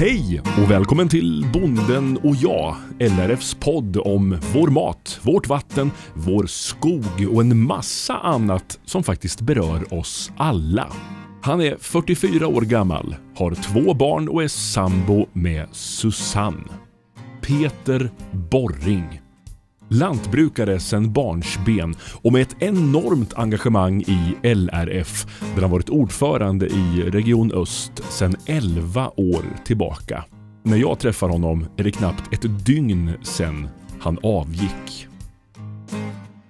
Hej och välkommen till Bonden och jag, LRFs podd om vår mat, vårt vatten, vår skog och en massa annat som faktiskt berör oss alla. Han är 44 år gammal, har två barn och är sambo med Susanne. Peter Borring. Lantbrukare sedan barnsben och med ett enormt engagemang i LRF där han varit ordförande i Region Öst sedan 11 år tillbaka. När jag träffar honom är det knappt ett dygn sedan han avgick.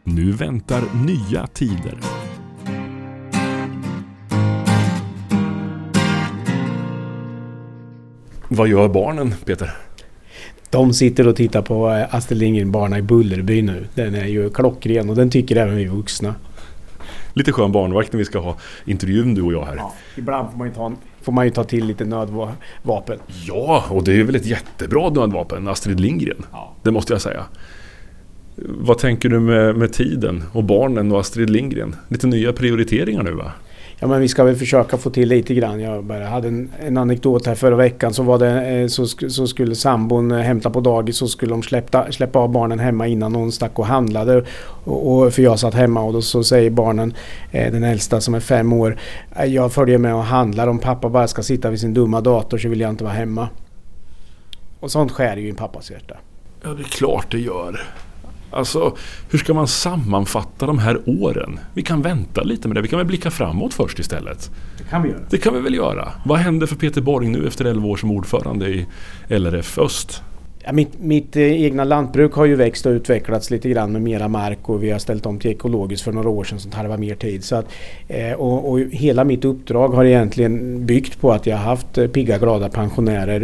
Nu väntar nya tider. Vad gör barnen, Peter? De sitter och tittar på eh, Astrid Lindgren Barna i Bullerby nu. Den är ju klockren och den tycker även vi vuxna. Lite skön barnvakt när vi ska ha intervjun du och jag här. Ja, ibland får man, ju ta, får man ju ta till lite nödvapen. Ja, och det är väl ett jättebra nödvapen, Astrid Lindgren. Ja. Det måste jag säga. Vad tänker du med, med tiden och barnen och Astrid Lindgren? Lite nya prioriteringar nu va? Ja men vi ska väl försöka få till lite grann. Jag bara hade en, en anekdot här förra veckan. Så, var det, eh, så, så skulle sambon eh, hämta på dagis så skulle de släppa, släppa av barnen hemma innan hon stack och handlade. Och, och, för jag satt hemma och då så säger barnen, eh, den äldsta som är fem år. Eh, jag följer med och handlar. Om pappa bara ska sitta vid sin dumma dator så vill jag inte vara hemma. Och sånt skär ju i en pappas hjärta. Ja det är klart det gör. Alltså, hur ska man sammanfatta de här åren? Vi kan vänta lite med det. Vi kan väl blicka framåt först istället. Det kan vi göra. Det kan vi väl göra. Vad händer för Peter Borg nu efter 11 år som ordförande i LRF Öst? Ja, mitt, mitt eh, egna lantbruk har ju växt och utvecklats lite grann med mera mark och vi har ställt om till ekologiskt för några år sedan som tarvar mer tid. Så att, eh, och, och, hela mitt uppdrag har egentligen byggt på att jag har haft eh, pigga glada pensionärer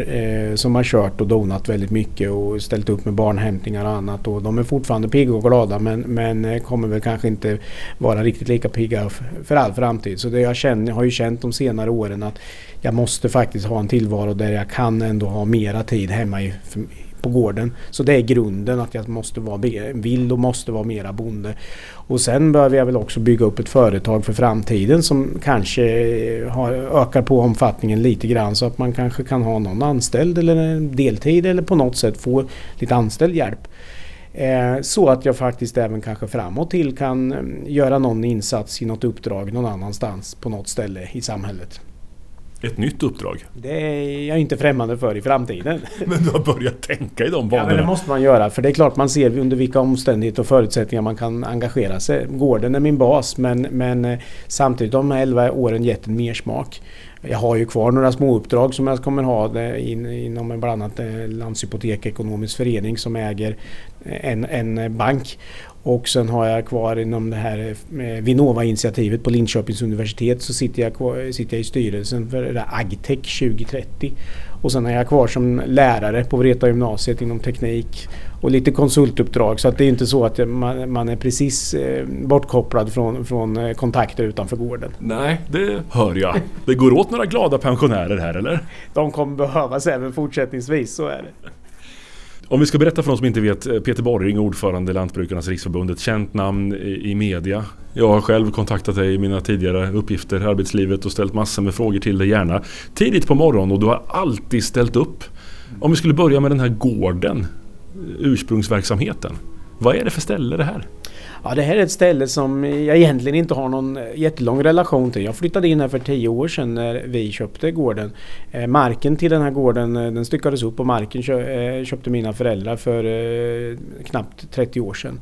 eh, som har kört och donat väldigt mycket och ställt upp med barnhämtningar och annat. Och de är fortfarande pigga och glada men, men kommer väl kanske inte vara riktigt lika pigga för all framtid. Så det jag, känner, jag har ju känt de senare åren att jag måste faktiskt ha en tillvaro där jag kan ändå ha mera tid hemma i, på gården. Så det är grunden att jag måste vara, vill och måste vara mera bonde. Och sen behöver jag väl också bygga upp ett företag för framtiden som kanske eh, har, ökar på omfattningen lite grann så att man kanske kan ha någon anställd eller en deltid eller på något sätt få lite anställd hjälp. Eh, så att jag faktiskt även kanske framåt till kan mm, göra någon insats i något uppdrag någon annanstans på något ställe i samhället. Ett nytt uppdrag? Det är jag inte främmande för i framtiden. Men du har börjat tänka i de banorna? Ja, men det måste man göra. För det är klart man ser under vilka omständigheter och förutsättningar man kan engagera sig. Gården är min bas men, men eh, samtidigt de här 11 åren gett en mersmak. Jag har ju kvar några små uppdrag som jag kommer ha inom bland annat eh, Landshypotek Ekonomisk Förening som äger en, en bank. Och sen har jag kvar inom det här eh, Vinnova-initiativet på Linköpings universitet så sitter jag, kvar, sitter jag i styrelsen för det Agtech 2030. Och sen är jag kvar som lärare på Vreta gymnasiet inom teknik och lite konsultuppdrag. Så att det är inte så att man, man är precis eh, bortkopplad från, från eh, kontakter utanför gården. Nej, det hör jag. Det går åt några glada pensionärer här eller? De kommer behövas även fortsättningsvis, så är det. Om vi ska berätta för de som inte vet, eh, Peter Borring, ordförande i Lantbrukarnas riksförbund, ett känt namn i media. Jag har själv kontaktat dig i mina tidigare uppgifter i arbetslivet och ställt massor med frågor till dig gärna. Tidigt på morgonen och du har alltid ställt upp. Om vi skulle börja med den här gården, eh, ursprungsverksamheten. Vad är det för ställe det här? Ja, det här är ett ställe som jag egentligen inte har någon eh, jättelång relation till. Jag flyttade in här för tio år sedan när vi köpte gården. Eh, marken till den här gården eh, den styckades upp och marken eh, köpte mina föräldrar för eh, knappt 30 år sedan.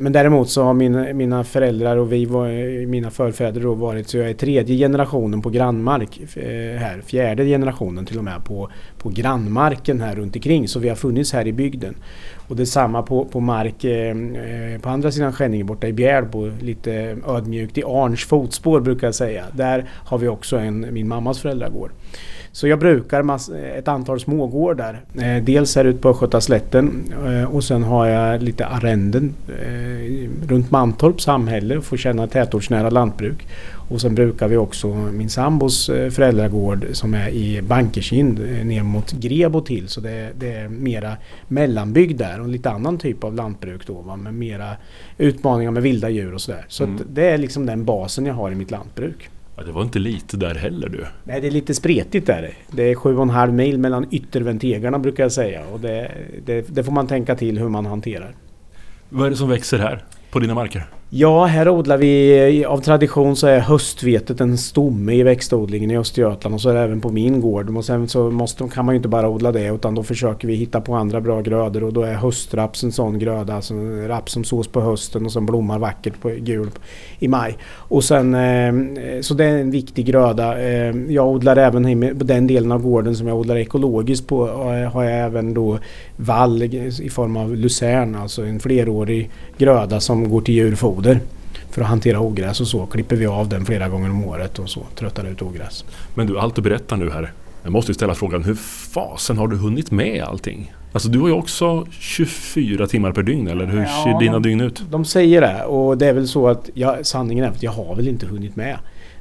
Men däremot så har min, mina föräldrar och vi, mina förfäder då varit, så jag är tredje generationen på grannmark här. Fjärde generationen till och med på, på grannmarken här runt omkring. Så vi har funnits här i bygden. Och detsamma på, på mark eh, eh, på andra sidan Skänninge borta i Bjärbo, lite ödmjukt i Arns fotspår brukar jag säga. Där har vi också en, min mammas föräldragård. Så jag brukar ett antal smågårdar. Eh, dels här ute på Östgötaslätten eh, och sen har jag lite arrenden eh, runt Mantorp samhälle och får känna tätortsnära lantbruk. Och sen brukar vi också min sambos eh, föräldragård som är i Bankerkind eh, ner mot Grebo till. Så det, det är mera mellanbygd där och lite annan typ av lantbruk då. Va? Med mera utmaningar med vilda djur och sådär. Så, mm. det är liksom den basen jag har i mitt lantbruk. Ja, det var inte lite där heller du. Nej, det är lite spretigt där. Det är sju och en halv mil mellan ytterventegerna brukar jag säga. Och det, det, det får man tänka till hur man hanterar. Vad är det som växer här på dina marker? Ja, här odlar vi av tradition så är höstvetet en stomme i växtodlingen i Östergötland och så är det även på min gård. Och sen så måste, kan man ju inte bara odla det utan då försöker vi hitta på andra bra grödor och då är höstraps en sån gröda. Alltså en raps som sås på hösten och som blommar vackert på gul i maj. Och sen, eh, så det är en viktig gröda. Eh, jag odlar även på den delen av gården som jag odlar ekologiskt på eh, har jag även då vall i form av lucern, alltså en flerårig gröda som går till djurfoder för att hantera ogräs och så klipper vi av den flera gånger om året och så tröttar ut ogräs. Men du, allt du berättar nu här. Jag måste ju ställa frågan, hur fasen har du hunnit med allting? Alltså du har ju också 24 timmar per dygn eller hur ja, ser dina dygn ut? De säger det och det är väl så att jag, sanningen är att jag har väl inte hunnit med.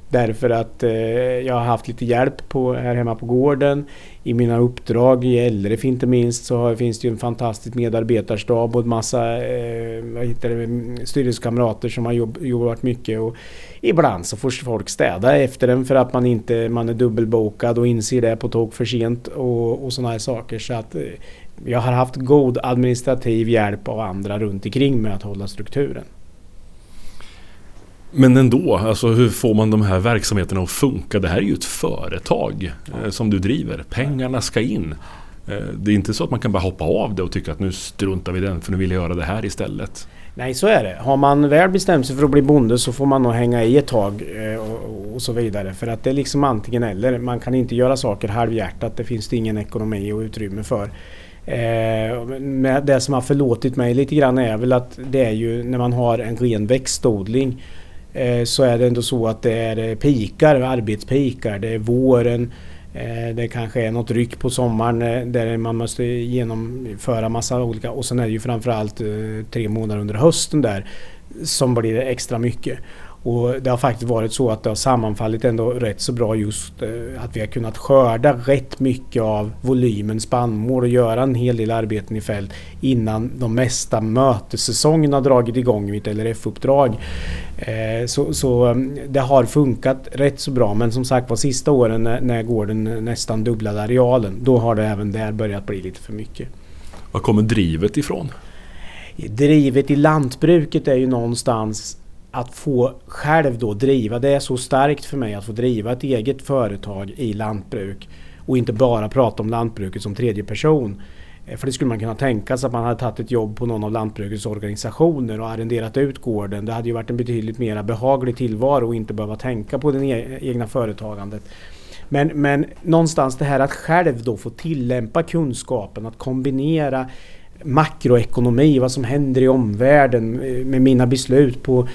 Därför att eh, jag har haft lite hjälp på, här hemma på gården. I mina uppdrag i LRF inte minst så har, finns det ju en fantastisk medarbetarstab och en massa eh, mm, styrelsekamrater som har jobb, jobbat mycket. Och ibland så får folk städa efter en för att man inte man är dubbelbokad och inser det på tok för sent och, och sådana här saker. Så att eh, jag har haft god administrativ hjälp av andra runt omkring med att hålla strukturen. Men ändå, alltså hur får man de här verksamheterna att funka? Det här är ju ett företag eh, som du driver. Pengarna ska in. Eh, det är inte så att man kan bara hoppa av det och tycka att nu struntar vi i den för nu vill jag göra det här istället. Nej, så är det. Har man väl bestämt sig för att bli bonde så får man nog hänga i ett tag eh, och, och, så vidare. För att det är liksom antingen eller. Man kan inte göra saker halvhjärtat. Det finns det ingen ekonomi och utrymme för. Eh, det som har förlåtit mig lite grann är väl att det är ju när man har en ren växtodling Eh, så är det ändå så att det är eh, pikar, arbetspikar. Det är våren. Eh, det kanske är något ryck på sommaren där man måste genomföra massa olika och sen är det ju framförallt tre månader under hösten där som blir extra mycket. Och det har faktiskt varit så att det har sammanfallit ändå rätt så bra just eh, att vi har kunnat skörda rätt mycket av volymen spannmål och göra en hel del arbeten i fält innan de mesta mötessäsongen har dragit igång mitt LRF-uppdrag. Eh, så, så, mm, det har funkat rätt så bra men som sagt var sista åren när gården nästan dubblade arealen då har det även där börjat bli lite för mycket. Var kommer drivet ifrån? Drivet i lantbruket är ju någonstans att få själv då driva, det är så starkt för mig att få driva ett eget företag i lantbruk och inte bara prata om lantbruket som tredje person. Eh, för det skulle man kunna tänka sig att man hade tagit ett jobb på någon av lantbrukets organisationer och arrenderat ut gården. Det hade ju varit en betydligt mer behaglig tillvaro och inte behöva tänka på det egna företagandet. Men, men någonstans det här att själv då få tillämpa kunskapen, att kombinera makroekonomi, vad som händer i omvärlden eh, med mina beslut på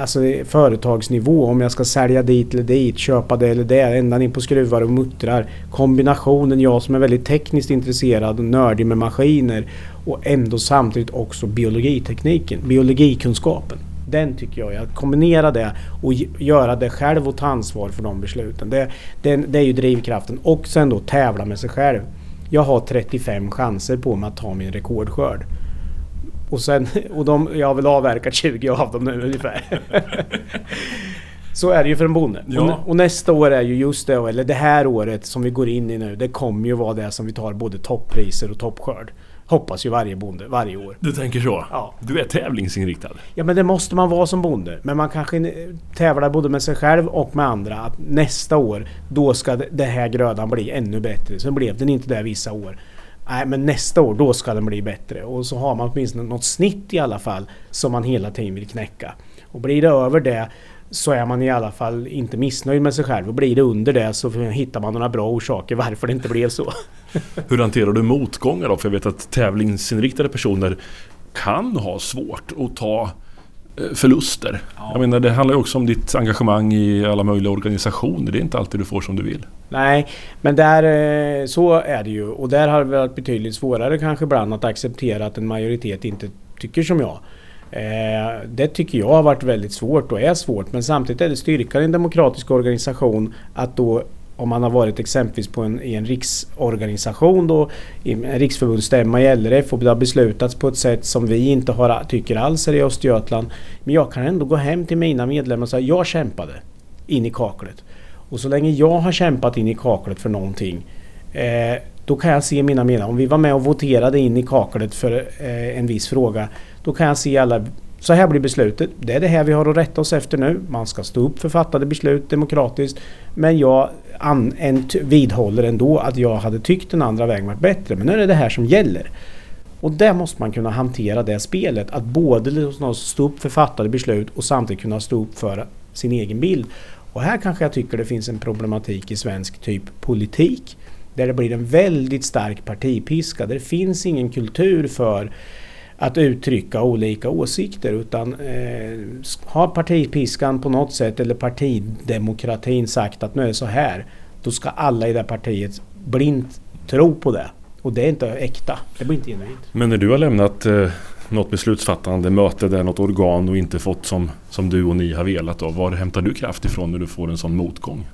alltså, företagsnivå. Om jag ska sälja dit eller dit, köpa det eller det, ända in på skruvar och muttrar. Kombinationen, jag som är väldigt tekniskt intresserad och nördig med maskiner och ändå samtidigt också biologitekniken, biologikunskapen. Den tycker jag, att kombinera det och göra det själv och ta ansvar för de besluten. Det, det, det är ju drivkraften. Och sen då tävla med sig själv. Jag har 35 chanser på mig att ta min rekordskörd. Och, sen, och de, jag har väl avverkat 20 av dem nu ungefär. Så är det ju för en bonde. Ja. Och, och, nästa år är ju just det, eller det här året som vi går in i nu, det kommer ju vara det som vi tar både toppriser och toppskörd. Hoppas ju varje bonde varje år. Du tänker så? Ja. Du är tävlingsinriktad? Ja men det måste man vara som bonde. Men man kanske tävlar både med sig själv och med andra. Att nästa år, då ska det här grödan bli ännu bättre. Sen blev den inte det vissa år. Nej men nästa år, då ska den bli bättre. Och så har man åtminstone något snitt i alla fall som man hela tiden vill knäcka. Och blir det över det så är man i alla fall inte missnöjd med sig själv. Och blir det under det så hittar man några bra orsaker varför det inte blev så. Hur hanterar du motgångar då? För jag vet att tävlingsinriktade personer kan ha svårt att ta eh, förluster. Ja. Jag menar det handlar ju också om ditt engagemang i alla möjliga organisationer. Det är inte alltid du får som du vill. Nej, men där, eh, så är det ju. Och där har det varit betydligt svårare kanske ibland att acceptera att en majoritet inte tycker som jag. Eh, det tycker jag har varit väldigt svårt och är svårt men samtidigt är det styrkan i en demokratisk organisation att då om man har varit exempelvis på en, i en riksorganisation då, i en riksförbundsstämma i LRF och det har beslutats på ett sätt som vi inte har, tycker alls är i Östergötland. Men jag kan ändå gå hem till mina medlemmar och säga jag kämpade. in i kaklet. Och så länge jag har kämpat in i kaklet för någonting eh, då kan jag se mina medlemmar. Om vi var med och voterade in i kaklet för eh, en viss fråga. Då kan jag se alla så här blir beslutet. Det är det här vi har att rätta oss efter nu. Man ska stå upp för fattade beslut demokratiskt. Men jag an, en, vidhåller ändå att jag hade tyckt den andra vägen varit bättre. Men nu är det det här som gäller. Och där måste man kunna hantera det spelet. Att både liksom stå upp för fattade beslut och samtidigt kunna stå upp för sin egen bild. Och här kanske jag tycker det finns en problematik i svensk typ politik. Där det blir en väldigt stark partipiska. Där det finns ingen kultur för att uttrycka olika åsikter utan eh, har partipiskan på något sätt eller partidemokratin sagt att nu är det så här då ska alla i det partiet blint tro på det. Och det är inte äkta. Det blir inte genuint. Men när du har lämnat eh, något beslutsfattande möte där något organ och inte fått som, som du och ni har velat då, var hämtar du kraft ifrån när du får en sån motgång?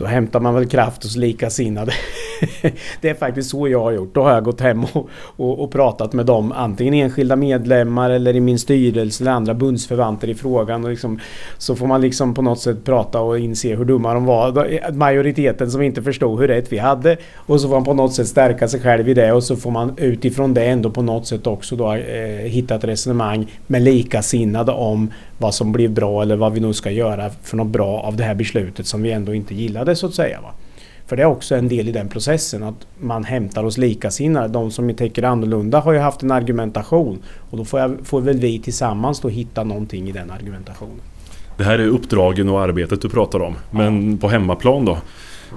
Då hämtar man väl kraft hos likasinnade. det är faktiskt så jag har gjort. Då har jag gått hem och, och, och, pratat med dem. Antingen enskilda medlemmar eller i min styrelse eller andra bundsförvanter i frågan. Och liksom, så får man liksom på något sätt prata och inse hur dumma de var. Eh, majoriteten som inte förstod hur rätt vi hade. Och så får man på något sätt stärka sig själv i det. Och så får man utifrån det ändå på något sätt också då eh, hitta ett resonemang med likasinnade om vad som blir bra eller vad vi nu ska göra för något bra av det här beslutet som vi ändå inte gillade så att säga. Va? För det är också en del i den processen att man hämtar oss likasinnade. De som tänker annorlunda har ju haft en argumentation och då får, jag, får väl vi tillsammans då hitta någonting i den argumentationen. Det här är uppdragen och arbetet du pratar om. Men på hemmaplan då?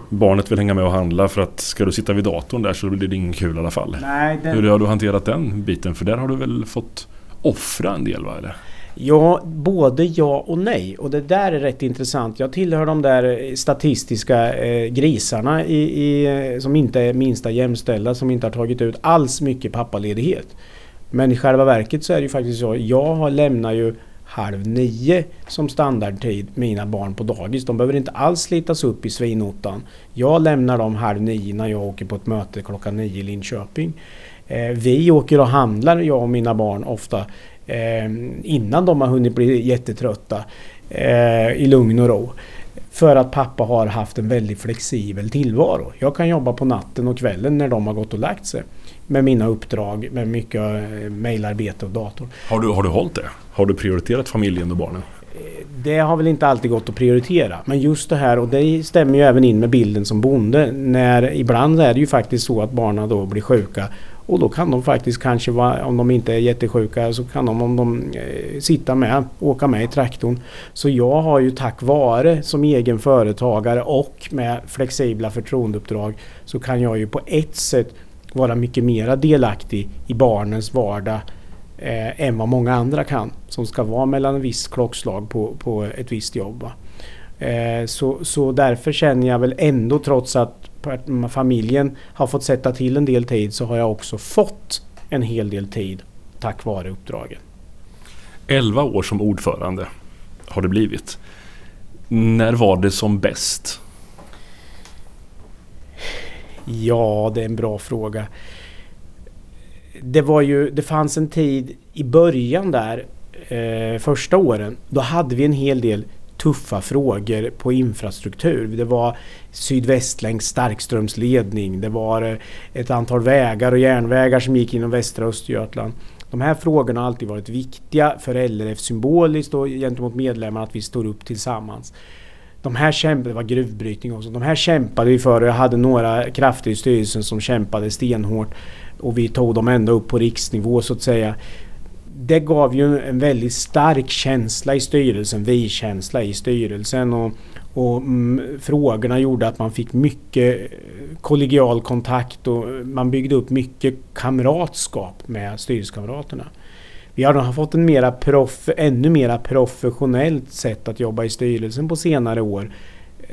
Barnet vill hänga med och handla för att ska du sitta vid datorn där så blir det ingen kul i alla fall. Nej, den... Hur har du hanterat den biten? För där har du väl fått offra en del va? Eller? Ja, både ja och nej. Och det där är rätt intressant. Jag tillhör de där eh, statistiska eh, grisarna i, i, eh, som inte är minsta jämställda, som inte har tagit ut alls mycket pappaledighet. Men i själva verket så är det ju faktiskt så. Jag lämnar ju halv nio som standardtid mina barn på dagis. De behöver inte alls slitas upp i svinottan. Jag lämnar dem halv nio när jag åker på ett möte klockan nio i Linköping. Eh, vi åker och handlar, jag och mina barn, ofta eh, innan de har hunnit bli jättetrötta eh, i lugn och ro. För att pappa har haft en väldigt flexibel tillvaro. Jag kan jobba på natten och kvällen när de har gått och lagt sig. Med mina uppdrag, med mycket eh, mejlarbete och dator. Har du, har du hållit det? Har du prioriterat familjen och barnen? Eh, det har väl inte alltid gått att prioritera. Men just det här, och det stämmer ju även in med bilden som bonde. När ibland är det ju faktiskt så att barnen då blir sjuka och då kan de faktiskt kanske, vara, om de inte är jättesjuka, så kan de om de eh, sitta med, åka med i traktorn. Så jag har ju tack vare som egen företagare och med flexibla förtroendeuppdrag så kan jag ju på ett sätt vara mycket mera delaktig i barnens vardag eh, än vad många andra kan. Som ska vara mellan en viss klockslag på, på ett visst jobb. Eh, så, så därför känner jag väl ändå trots att familjen har fått sätta till en del tid så har jag också fått en hel del tid tack vare uppdragen. 11 år som ordförande har det blivit. När var det som bäst? Ja, det är en bra fråga. Det var ju, det fanns en tid i början där, eh, första åren, då hade vi en hel del tuffa frågor på infrastruktur. Det var Sydvästlänks starkströmsledning. Det var eh, ett antal vägar och järnvägar som gick inom västra Östergötland. De här frågorna har alltid varit viktiga för LRF symboliskt och gentemot medlemmarna att vi står upp tillsammans. De här kämpade, det var gruvbrytning också, de här kämpade vi för och jag hade några krafter i styrelsen som kämpade stenhårt. Och vi tog dem ända upp på riksnivå så att säga det gav ju en väldigt stark känsla i styrelsen, vi-känsla i styrelsen. Och, och mm, frågorna gjorde att man fick mycket eh, kollegial kontakt och eh, man byggde upp mycket kamratskap med styrelsekamraterna. Vi har fått en mera prof, ännu mera professionellt sätt att jobba i styrelsen på senare år.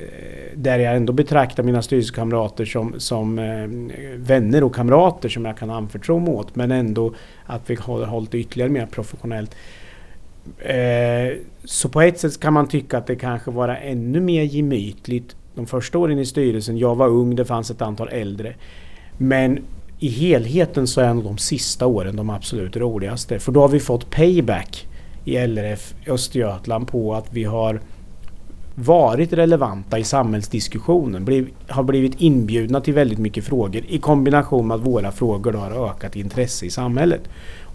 Eh, där jag ändå betraktar mina styrelsekamrater som, som eh, vänner och kamrater som jag kan anförtro mig åt. Men ändå att vi har hållit ytterligare mer professionellt. Eh, så på ett sätt kan man tycka att det kanske var ännu mer gemytligt de första åren i styrelsen. Jag var ung, det fanns ett antal äldre. Men i helheten så är nog de sista åren de absolut roligaste. För då har vi fått payback i LRF Östergötland på att vi har varit relevanta i samhällsdiskussionen. Bliv, har blivit inbjudna till väldigt mycket frågor i kombination med att våra frågor har ökat intresse i samhället.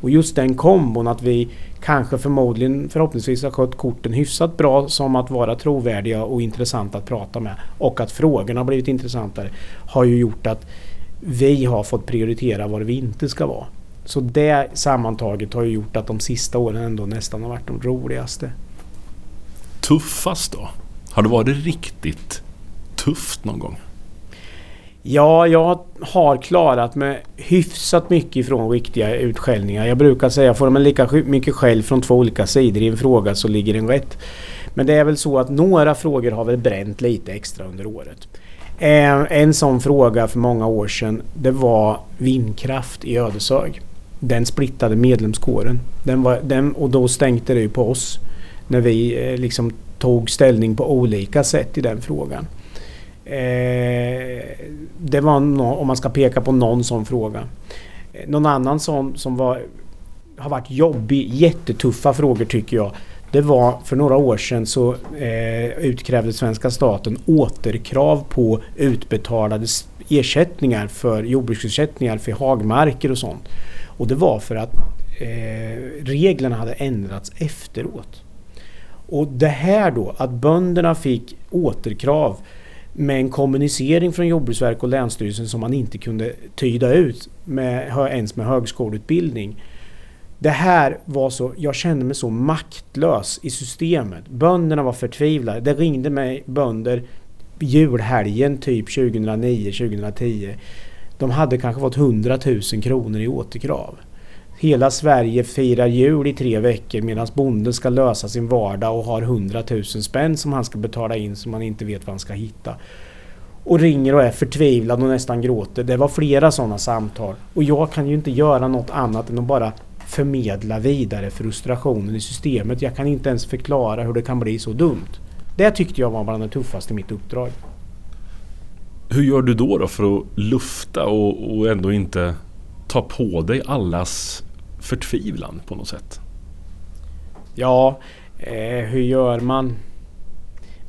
Och just den kombon att vi kanske förmodligen förhoppningsvis har skött korten hyfsat bra som att vara trovärdiga och intressanta att prata med och att frågorna har blivit intressantare har ju gjort att vi har fått prioritera vad vi inte ska vara. Så det sammantaget har ju gjort att de sista åren ändå nästan har varit de roligaste. Tuffast då? Har det varit riktigt tufft någon gång? Ja, jag har klarat mig hyfsat mycket ifrån riktiga utskällningar. Jag brukar säga, får man lika mycket skäll från två olika sidor i en fråga så ligger den rätt. Men det är väl så att några frågor har väl bränt lite extra under året. Eh, en sån fråga för många år sedan det var vindkraft i Ödeshög. Den splittade medlemskåren. Den var, den, och då stänkte det ju på oss. När vi eh, liksom tog ställning på olika sätt i den frågan. Eh, det var no, om man ska peka på någon sån fråga. Eh, någon annan sån som var, har varit jobbig, jättetuffa frågor tycker jag. Det var för några år sedan så eh, utkrävde svenska staten återkrav på utbetalade ersättningar för jordbruksersättningar för hagmarker och sånt. Och det var för att eh, reglerna hade ändrats efteråt. Och det här då, att bönderna fick återkrav med en kommunicering från Jordbruksverket och Länsstyrelsen som man inte kunde tyda ut med, ens med högskoleutbildning. Det här var så, jag kände mig så maktlös i systemet. Bönderna var förtvivlade. Det ringde mig bönder julhelgen typ 2009-2010. De hade kanske fått 100 000 kronor i återkrav. Hela Sverige firar jul i tre veckor medan bonden ska lösa sin vardag och har 100 000 spänn som han ska betala in som man inte vet vad han ska hitta. Och ringer och är förtvivlad och nästan gråter. Det var flera sådana samtal. Och jag kan ju inte göra något annat än att bara förmedla vidare frustrationen i systemet. Jag kan inte ens förklara hur det kan bli så dumt. Det tyckte jag var bland det tuffaste i mitt uppdrag. Hur gör du då, då för att lufta och, och ändå inte ta på dig allas förtvivlan på något sätt? Ja, eh, hur gör man?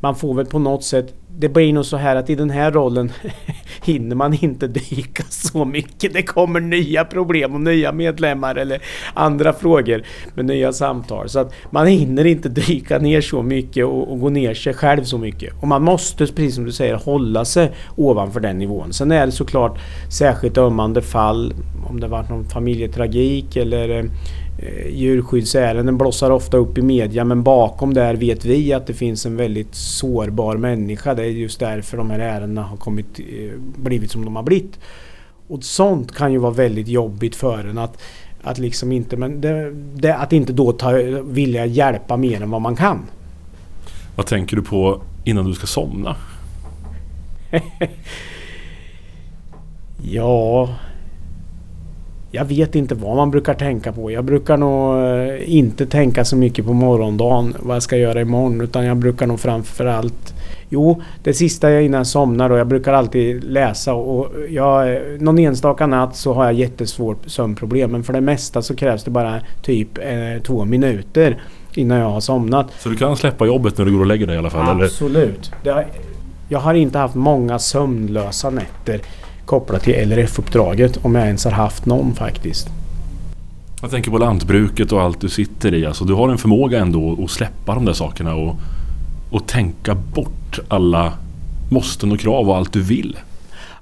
Man får väl på något sätt det blir nog så här att i den här rollen hinner man inte dyka så mycket. Det kommer nya problem och nya medlemmar eller andra frågor med nya samtal. Så att man hinner inte dyka ner så mycket och, och gå ner sig själv så mycket. Och man måste, precis som du säger, hålla sig ovanför den nivån. Sen är det såklart särskilt ömmande fall, om det varit någon familjetragik eller eh, djurskyddsärenden blossar ofta upp i media men bakom där vet vi att det finns en väldigt sårbar människa. Det är just därför de här ärendena har kommit, eh, blivit som de har blivit. Och sånt kan ju vara väldigt jobbigt för en att, att liksom inte, men det, det, att inte då ta, vilja hjälpa mer än vad man kan. Vad tänker du på innan du ska somna? ja, jag vet inte vad man brukar tänka på. Jag brukar nog eh, inte tänka så mycket på morgondagen, vad jag ska göra imorgon. Utan jag brukar nog framförallt... Jo, det sista jag innan jag somnar och jag brukar alltid läsa och jag, någon enstaka natt så har jag jättesvårt sömnproblem. Men för det mesta så krävs det bara typ eh, två minuter innan jag har somnat. Så du kan släppa jobbet när du går och lägger dig i alla fall? Absolut. Eller? jag har inte haft många sömnlösa nätter kopplat till LRF-uppdraget om jag ens har haft någon faktiskt. Jag tänker på lantbruket och allt du sitter i. Alltså, du har en förmåga ändå att släppa de där sakerna och, och tänka bort alla måsten och krav och allt du vill.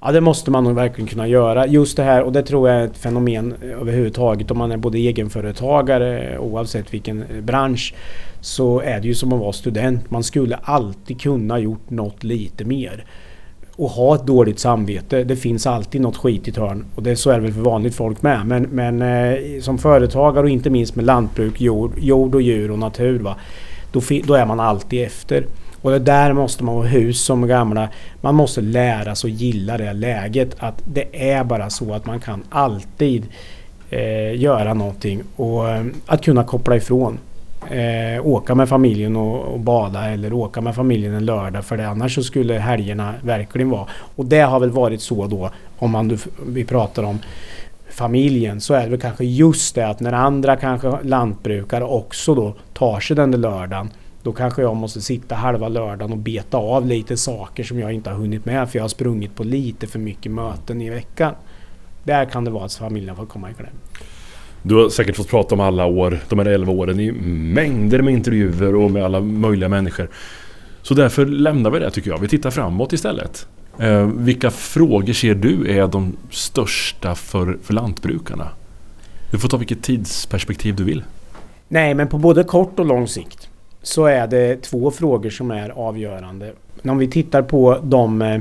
Ja det måste man nog verkligen kunna göra. Just det här och det tror jag är ett fenomen överhuvudtaget om man är både egenföretagare oavsett vilken bransch. Så är det ju som att vara student. Man skulle alltid kunna gjort något lite mer och ha ett dåligt samvete. Det finns alltid något skit i hörn. Och det, så är det väl för vanligt folk med. Men, men eh, som företagare och inte minst med lantbruk, jord, jord och djur och natur. Va? Då, då är man alltid efter. Och det där måste man ha hus som gamla. Man måste lära sig att gilla det läget. Att det är bara så att man kan alltid eh, göra någonting. Och eh, att kunna koppla ifrån eh, åka med familjen och, och, bada eller åka med familjen en lördag för det annars så skulle helgerna verkligen vara. Och det har väl varit så då om man, vi pratar om familjen så är det väl kanske just det att när andra kanske lantbrukare också då tar sig den där lördagen Då kanske jag måste sitta halva lördagen och beta av lite saker som jag inte har hunnit med för jag har sprungit på lite för mycket möten i veckan. Där kan det vara att familjen får komma i kläm. Du har säkert fått prata om alla år, de här 11 åren i mängder med intervjuer och med alla möjliga människor. Så därför lämnar vi det tycker jag. Vi tittar framåt istället. Eh, vilka frågor ser du är de största för, för lantbrukarna? Du får ta vilket tidsperspektiv du vill. Nej, men på både kort och lång sikt så är det två frågor som är avgörande. Om vi tittar på de eh,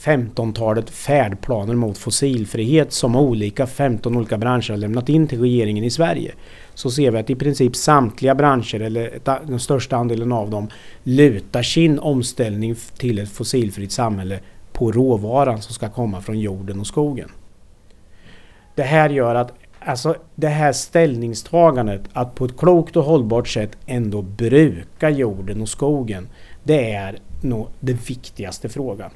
15-talet färdplaner mot fossilfrihet som olika 15 olika branscher har lämnat in till regeringen i Sverige. Så ser vi att i princip samtliga branscher, eller den största andelen av dem, lutar sin omställning till ett fossilfritt samhälle på råvaran som ska komma från jorden och skogen. Det här gör att Alltså det här ställningstagandet att på ett klokt och hållbart sätt ändå bruka jorden och skogen. Det är nog den viktigaste frågan.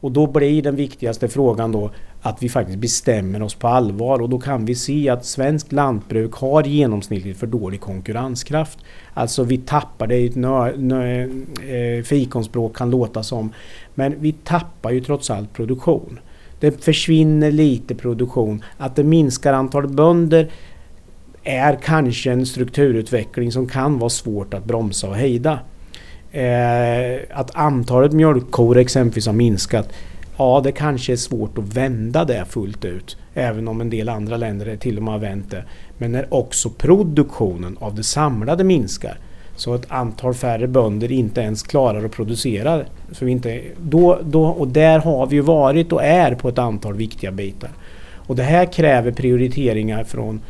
Och då blir den viktigaste frågan då att vi faktiskt bestämmer oss på allvar och då kan vi se att svensk lantbruk har genomsnittligt för dålig konkurrenskraft. Alltså vi tappar, det ett nö, nö, eh, fikonspråk kan låta som, men vi tappar ju trots allt produktion. Det försvinner lite produktion. Att det minskar antalet bönder är kanske en strukturutveckling som kan vara svårt att bromsa och hejda. Eh, att antalet mjölkkor exempelvis har minskat. Ja, det kanske är svårt att vända det fullt ut. Även om en del andra länder till och med har vänt det. Men när också produktionen av det samlade minskar så ett antal färre bönder inte ens klarar att producera. Så vi inte, då, då, och där har vi ju varit och är på ett antal viktiga bitar. Och det här kräver prioriteringar från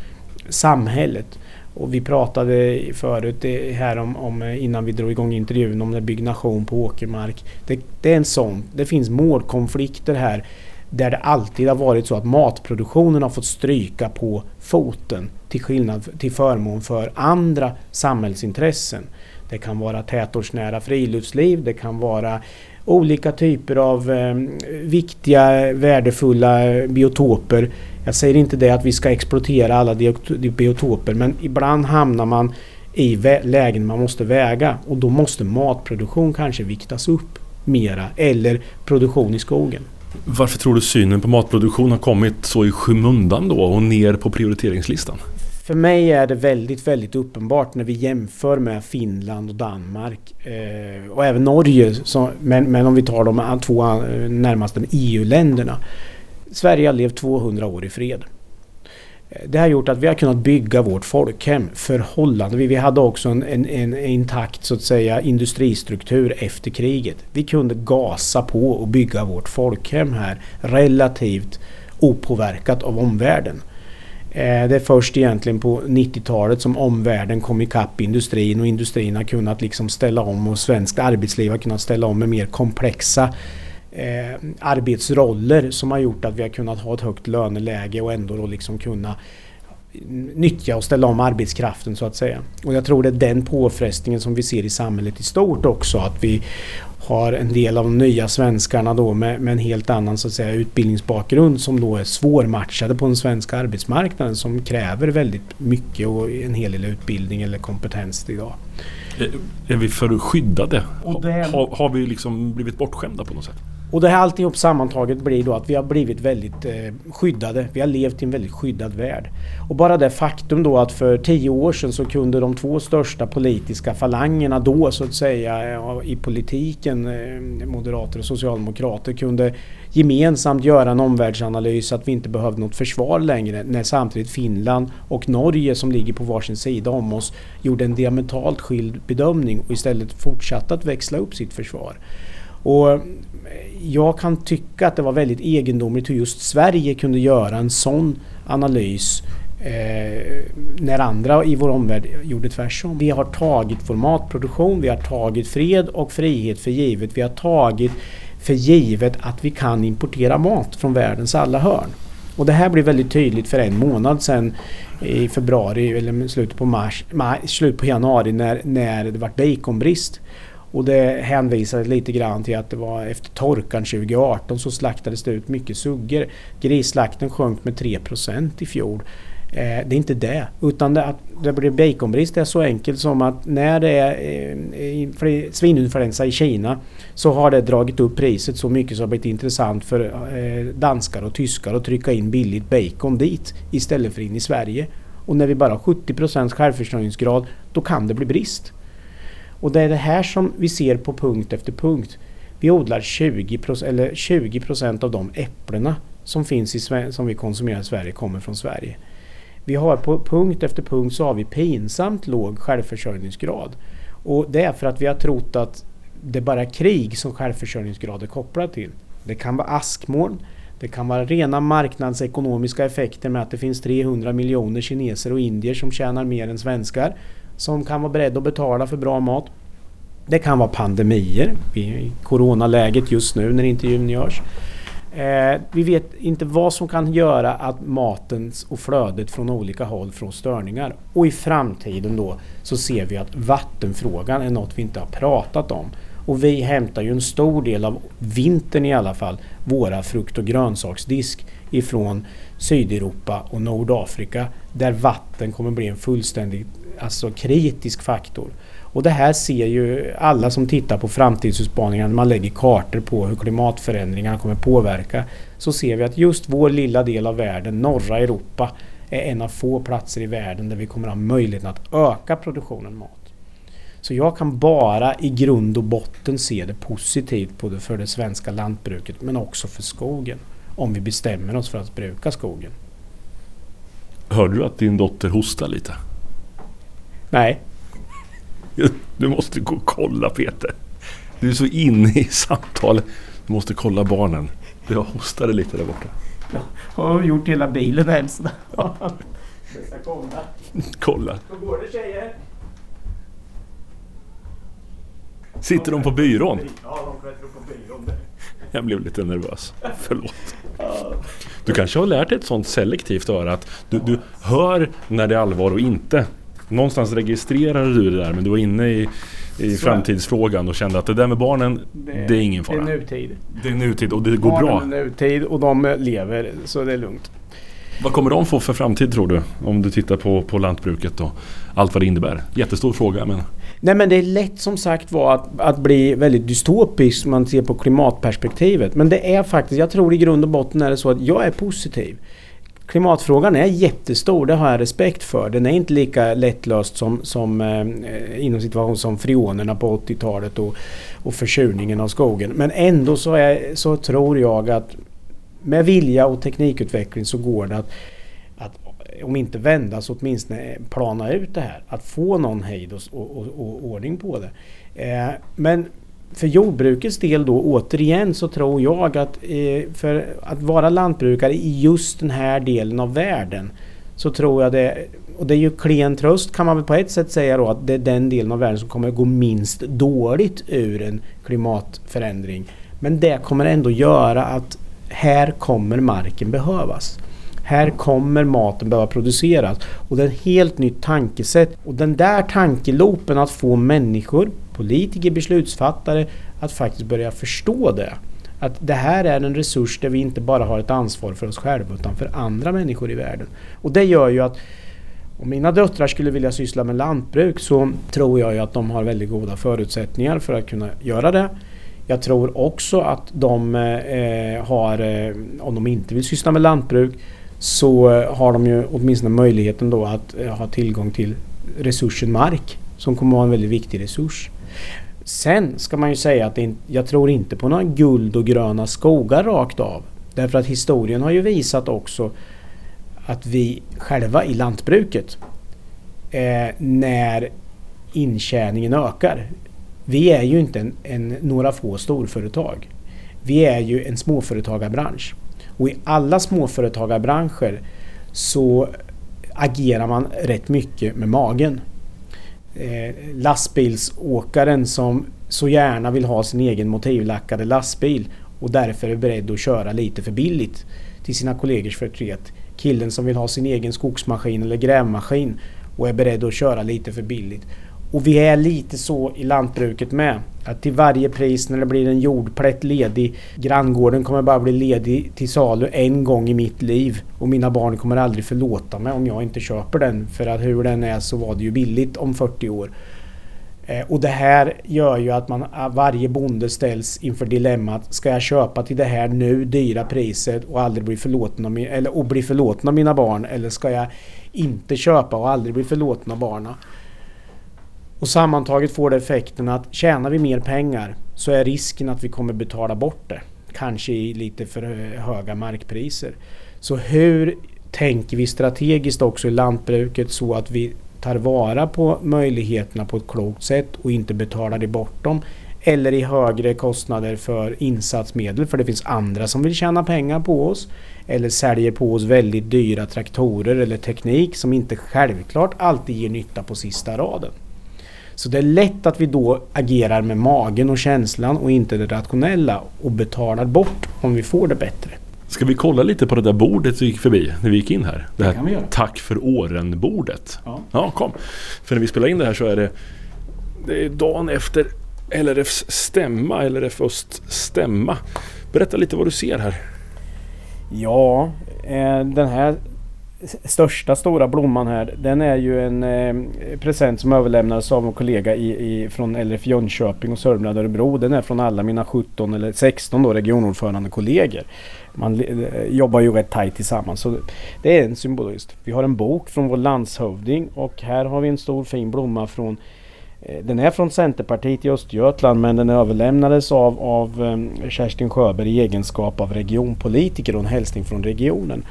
samhället. Och vi pratade förut eh, här om, om eh, innan vi drog igång intervjun om byggnation på åkermark. Det, det, är en sån, det finns målkonflikter här där det alltid har varit så att matproduktionen har fått stryka på foten till skillnad till förmån för andra samhällsintressen. Det kan vara tätortsnära friluftsliv, det kan vara olika typer av eh, viktiga, värdefulla biotoper. Jag säger inte det att vi ska exploatera alla biotoper men ibland hamnar man i lägen man måste väga och då måste matproduktion kanske viktas upp mera eller produktion i skogen. Varför tror du synen på matproduktion har kommit så i skymundan då och ner på prioriteringslistan? För mig är det väldigt, väldigt uppenbart när vi jämför med Finland och Danmark eh, och även Norge. Så, men, men, om vi tar de två närmaste EU-länderna. Sverige har levt 200 år i fred. Eh, det har gjort att vi har kunnat bygga vårt folkhem förhållandevis. Vi hade också en, en, en, intakt så att säga industristruktur efter kriget. Vi kunde gasa på och bygga vårt folkhem här relativt opåverkat av omvärlden. Eh, det är först egentligen på 90-talet som omvärlden kom ikapp industrin och industrin har kunnat liksom ställa om och svenskt arbetsliv har kunnat ställa om med mer komplexa eh, arbetsroller som har gjort att vi har kunnat ha ett högt löneläge och ändå då liksom kunna nyttja och ställa om arbetskraften så att säga. Och jag tror det är den påfrestningen som vi ser i samhället i stort också. Att vi har en del av de nya svenskarna då med, med en helt annan så att säga, utbildningsbakgrund som då är svårmatchade på den svenska arbetsmarknaden som kräver väldigt mycket och en hel del utbildning eller kompetens idag. Är vi för skyddade? Har, har vi liksom blivit bortskämda på något sätt? Och det här alltihop sammantaget blir då att vi har blivit väldigt eh, skyddade. Vi har levt i en väldigt skyddad värld. Och bara det faktum då att för tio år sedan så kunde de två största politiska falangerna då så att säga eh, i politiken, eh, moderater och socialdemokrater, kunde gemensamt göra en omvärldsanalys att vi inte behövde något försvar längre när samtidigt Finland och Norge som ligger på varsin sida om oss gjorde en diametralt skild bedömning och istället fortsatte att växla upp sitt försvar. Och jag kan tycka att det var väldigt egendomligt hur just Sverige kunde göra en sån analys eh, när andra i vår omvärld gjorde tvärtom. Vi har tagit vår matproduktion, vi har tagit fred och frihet för givet. Vi har tagit för givet att vi kan importera mat från världens alla hörn. Och det här blev väldigt tydligt för en månad sedan i februari eller slutet på mars, maj, slutet på januari när, när det var baconbrist. Och det hänvisade lite grann till att det var efter torkan 2018 så slaktades det ut mycket suggor. Grisslakten sjönk med 3% i fjol. Eh, det är inte det. Utan det, att det blir baconbrist är så enkelt som att när det är eh, svininfluensa i Kina så har det dragit upp priset så mycket så det har blivit intressant för eh, danskar och tyskar att trycka in billigt bacon dit istället för in i Sverige. Och när vi bara har 70% självförsörjningsgrad då kan det bli brist. Och det är det här som vi ser på punkt efter punkt. Vi odlar 20, eller 20% av de äpplena som finns i Sverige, som vi konsumerar i Sverige kommer från Sverige. Vi har på punkt efter punkt så har vi pinsamt låg självförsörjningsgrad. Och det är för att vi har trott att det är bara krig som självförsörjningsgrad är kopplad till. Det kan vara askmoln, det kan vara rena marknadsekonomiska effekter med att det finns 300 miljoner kineser och indier som tjänar mer än svenskar. Som kan vara beredda att betala för bra mat. Det kan vara pandemier, vi är i coronaläget just nu när intervjun görs. Eh, vi vet inte vad som kan göra att maten och flödet från olika håll får störningar. Och i framtiden då så ser vi att vattenfrågan är något vi inte har pratat om. Och vi hämtar ju en stor del av vintern i alla fall, våra frukt och grönsaksdisk ifrån Sydeuropa och Nordafrika där vatten kommer bli en fullständigt alltså, kritisk faktor. Och det här ser ju alla som tittar på framtidsutmaningar när man lägger kartor på hur klimatförändringarna kommer påverka. Så ser vi att just vår lilla del av världen, norra Europa, är en av få platser i världen där vi kommer ha möjligheten att öka produktionen mat. Så jag kan bara i grund och botten se det positivt både för det svenska lantbruket men också för skogen. Om vi bestämmer oss för att bruka skogen. Hörde du att din dotter hostar lite? Nej. Du måste gå och kolla Peter. Du är så inne i samtalet. Du måste kolla barnen. Jag hostade lite där borta. Jag har gjort hela bilen hemskt. kolla. Kolla. Hur går det tjejer? Sitter de på byrån? Ja, de klättrar på byrån. Jag blev lite nervös. Förlåt. Du kanske har lärt dig ett sånt selektivt öra att du, du hör när det är allvar och inte. Någonstans registrerade du det där men du var inne i, i framtidsfrågan och kände att det där med barnen, det, det är ingen fara. Det är nutid. Det är nutid och det går barnen bra. Barnen är nutid och de lever så det är lugnt. Vad kommer de få för framtid tror du? Om du tittar på, på lantbruket och allt vad det innebär. Jättestor fråga men... Nej men det är lätt som sagt var att, att bli väldigt dystopisk om man ser på klimatperspektivet. Men det är faktiskt, jag tror i grund och botten är det så att jag är positiv. Klimatfrågan är jättestor, det har jag respekt för. Den är inte lika lättlöst som, som eh, inom situation som freonerna på 80-talet och, och försurningen av skogen. Men ändå så, är, så tror jag att med vilja och teknikutveckling så går det att, att om inte vända så åtminstone plana ut det här. Att få någon hejd och, och, och, och ordning på det. Eh, men för jordbrukets del då återigen så tror jag att eh, för att vara lantbrukare i just den här delen av världen så tror jag det, och det är ju klen tröst kan man väl på ett sätt säga då att det är den delen av världen som kommer gå minst dåligt ur en klimatförändring. Men det kommer ändå göra att här kommer marken behövas. Här kommer maten behöva produceras. Och det är ett helt nytt tankesätt. Och den där tankelopen att få människor, politiker, beslutsfattare att faktiskt börja förstå det. Att det här är en resurs där vi inte bara har ett ansvar för oss själva utan för andra människor i världen. Och det gör ju att om mina döttrar skulle vilja syssla med lantbruk så tror jag ju att de har väldigt goda förutsättningar för att kunna göra det. Jag tror också att de eh, har, eh, om de inte vill syssla med lantbruk, så eh, har de ju åtminstone möjligheten då att eh, ha tillgång till resursen mark som kommer att vara en väldigt viktig resurs. Sen ska man ju säga att jag tror inte på några guld och gröna skogar rakt av. Därför att historien har ju visat också att vi själva i lantbruket eh, när intjäningen ökar. Vi är ju inte en, en, några få storföretag. Vi är ju en småföretagarbransch. Och i alla småföretagarbranscher så agerar man rätt mycket med magen. Eh, lastbilsåkaren som så gärna vill ha sin egen motivlackade lastbil och därför är beredd att köra lite för billigt till sina kollegors förtret. Killen som vill ha sin egen skogsmaskin eller grävmaskin och är beredd att köra lite för billigt. Och vi är lite så i lantbruket med. Att till varje pris när det blir en jordplätt ledig, granngården kommer bara bli ledig till salu en gång i mitt liv. Och mina barn kommer aldrig förlåta mig om jag inte köper den. För att hur den är så var det ju billigt om 40 år. Eh, och det här gör ju att man, eh, varje bonde ställs inför dilemmat. Ska jag köpa till det här nu dyra priset och aldrig bli förlåten av, eller, och bli förlåten av mina barn? Eller ska jag inte köpa och aldrig bli förlåten av barnen? Och sammantaget får det effekten att tjänar vi mer pengar så är risken att vi kommer betala bort det. Kanske i lite för höga markpriser. Så hur tänker vi strategiskt också i lantbruket så att vi tar vara på möjligheterna på ett klokt sätt och inte betalar det bort dem. Eller i högre kostnader för insatsmedel för det finns andra som vill tjäna pengar på oss. Eller säljer på oss väldigt dyra traktorer eller teknik som inte självklart alltid ger nytta på sista raden. Så det är lätt att vi då agerar med magen och känslan och inte det rationella och betalar bort om vi får det bättre. Ska vi kolla lite på det där bordet vi gick förbi när vi gick in här? Det, det här kan Tack för åren-bordet. Ja. ja, kom. För när vi spelar in det här så är det, det är dagen efter LRFs stämma, LRF Öst stämma. Berätta lite vad du ser här. Ja, eh, den här största stora blomman här den är ju en eh, present som överlämnades av en kollega i, i, från LRF Jönköping och Sörmland Örebro. Den är från alla mina 17 eller 16 då regionordförande kollegor. Man eh, jobbar ju rätt tajt tillsammans. Så det är en symboliskt. Vi har en bok från vår landshövding och här har vi en stor fin blomma från eh, den är från Centerpartiet i Östergötland men den överlämnades av, av eh, Kerstin Sjöberg i egenskap av regionpolitiker och en hälsning från regionen.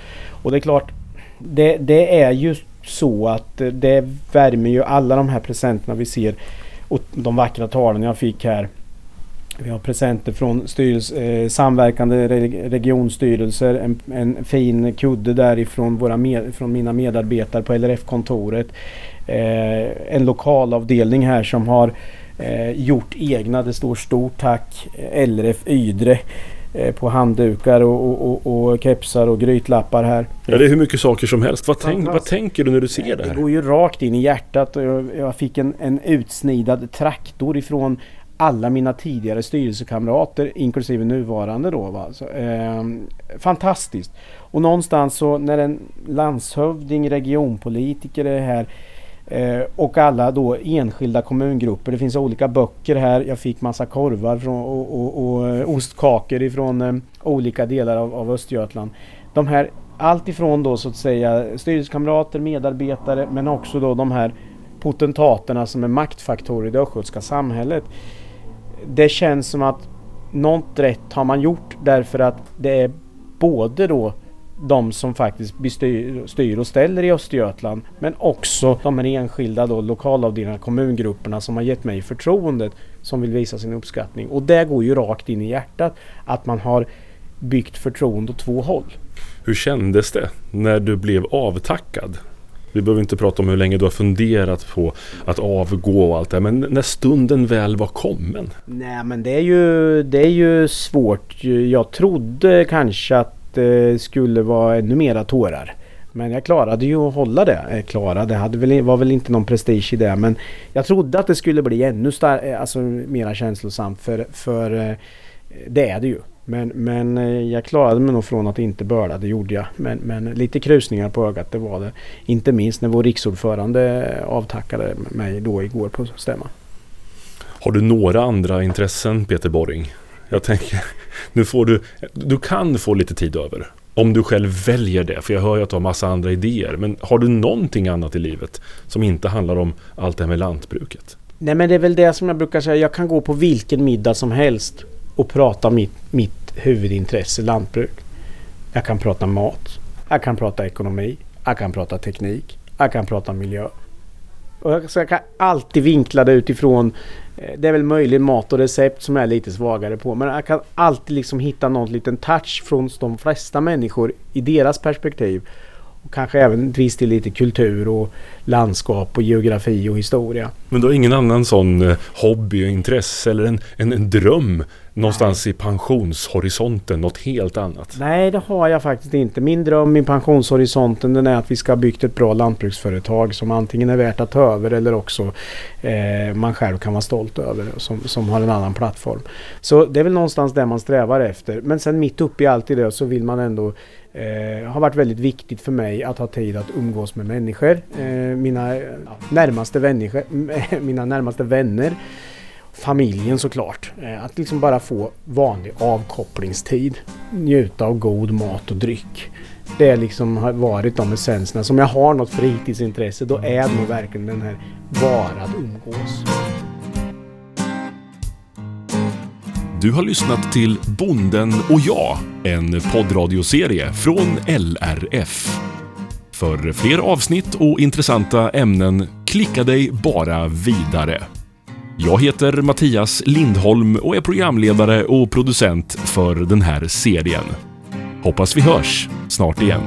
Och det är klart det, det är ju så att det värmer ju alla de här presenterna vi ser och de vackra talen jag fick här. Vi har presenter från styrelse, eh, samverkande regionstyrelser, en, en, fin kudde därifrån våra med, från mina medarbetare på LRF-kontoret. Eh, en lokalavdelning här som har eh, gjort egna, det står stort tack LRF Ydre. Eh, på handdukar och, och, och, kepsar och grytlappar här. Ja, det är hur mycket saker som helst. Vad, tänk, vad tänker du när du ser det här? Det går ju rakt in i hjärtat. Jag, jag fick en, en utsnidad traktor ifrån alla mina tidigare styrelsekamrater inklusive nuvarande då. Va? Så, eh, fantastiskt! Och någonstans så när en landshövding, regionpolitiker är här Eh, och alla då enskilda kommungrupper. Det finns olika böcker här. Jag fick massa korvar från, och, och, och eh, ostkakor ifrån eh, olika delar av, av Östergötland. De här, allt ifrån då så att säga styrelsekamrater, medarbetare men också då de här potentaterna som är maktfaktorer i det östgötska samhället. Det känns som att något rätt har man gjort därför att det är både då de som faktiskt bestyr, styr och ställer i Östergötland. Men också de här enskilda då, lokalavdelningarna, kommungrupperna som har gett mig förtroendet som vill visa sin uppskattning. Och det går ju rakt in i hjärtat att man har byggt förtroende åt två håll. Hur kändes det när du blev avtackad? Vi behöver inte prata om hur länge du har funderat på att avgå och allt det Men när stunden väl var kommen? Nej men det är ju, det är ju svårt. Jag trodde kanske att det skulle vara ännu mera tårar. Men jag klarade ju att hålla det. Eh, jag klarade, det hade väl, var väl inte någon prestige i det. Men jag trodde att det skulle bli ännu star- eh, alltså mera känslosamt. För, för eh, det är det ju. Men, men jag klarade mig nog från att inte böla, det gjorde jag. Men, men lite krusningar på ögat, det var det. Inte minst när vår riksordförande avtackade mig då igår på stämman. Har du några andra intressen Peter Borring? Jag tänker, nu får du, du kan få lite tid över. Om du själv väljer det, för jag hör ju att du har massa andra idéer. Men har du någonting annat i livet som inte handlar om allt det här med lantbruket? Nej men det är väl det som jag brukar säga, jag kan gå på vilken middag som helst och prata mitt, mitt huvudintresse, lantbruk. Jag kan prata mat, jag kan prata ekonomi, jag kan prata teknik, jag kan prata miljö. Och jag kan alltid vinkla det utifrån eh, det är väl möjligen mat och recept som jag är lite svagare på. Men jag kan alltid liksom hitta någon liten touch från de flesta människor i deras perspektiv. Och kanske även viss till lite kultur och landskap och geografi och historia. Men du har ingen annan sån eh, hobby och intresse eller en, en, en dröm någonstans i pensionshorisonten något helt annat? Nej, det har jag faktiskt inte. Min dröm i pensionshorisonten den är att vi ska ha byggt ett bra lantbruksföretag som antingen är värt att ta över eller också eh, man själv kan vara stolt över som, som har en annan plattform. Så det är väl någonstans där man strävar efter. Men sen mitt uppe i allt i det så vill man ändå eh, har varit väldigt viktigt för mig att ha tid att umgås med människor. Eh, mina, närmaste vänner, mina närmaste vänner familjen såklart. Eh, att liksom bara få vanlig avkopplingstid. Njuta av god mat och dryck. Det liksom har varit de essenserna. Som jag har något fritidsintresse då är det nog verkligen den här vara att umgås. Du har lyssnat till Bonden och jag, en poddradioserie från LRF. För fler avsnitt och intressanta ämnen, klicka dig bara vidare. Jag heter Mattias Lindholm och är programledare och producent för den här serien. Hoppas vi hörs snart igen.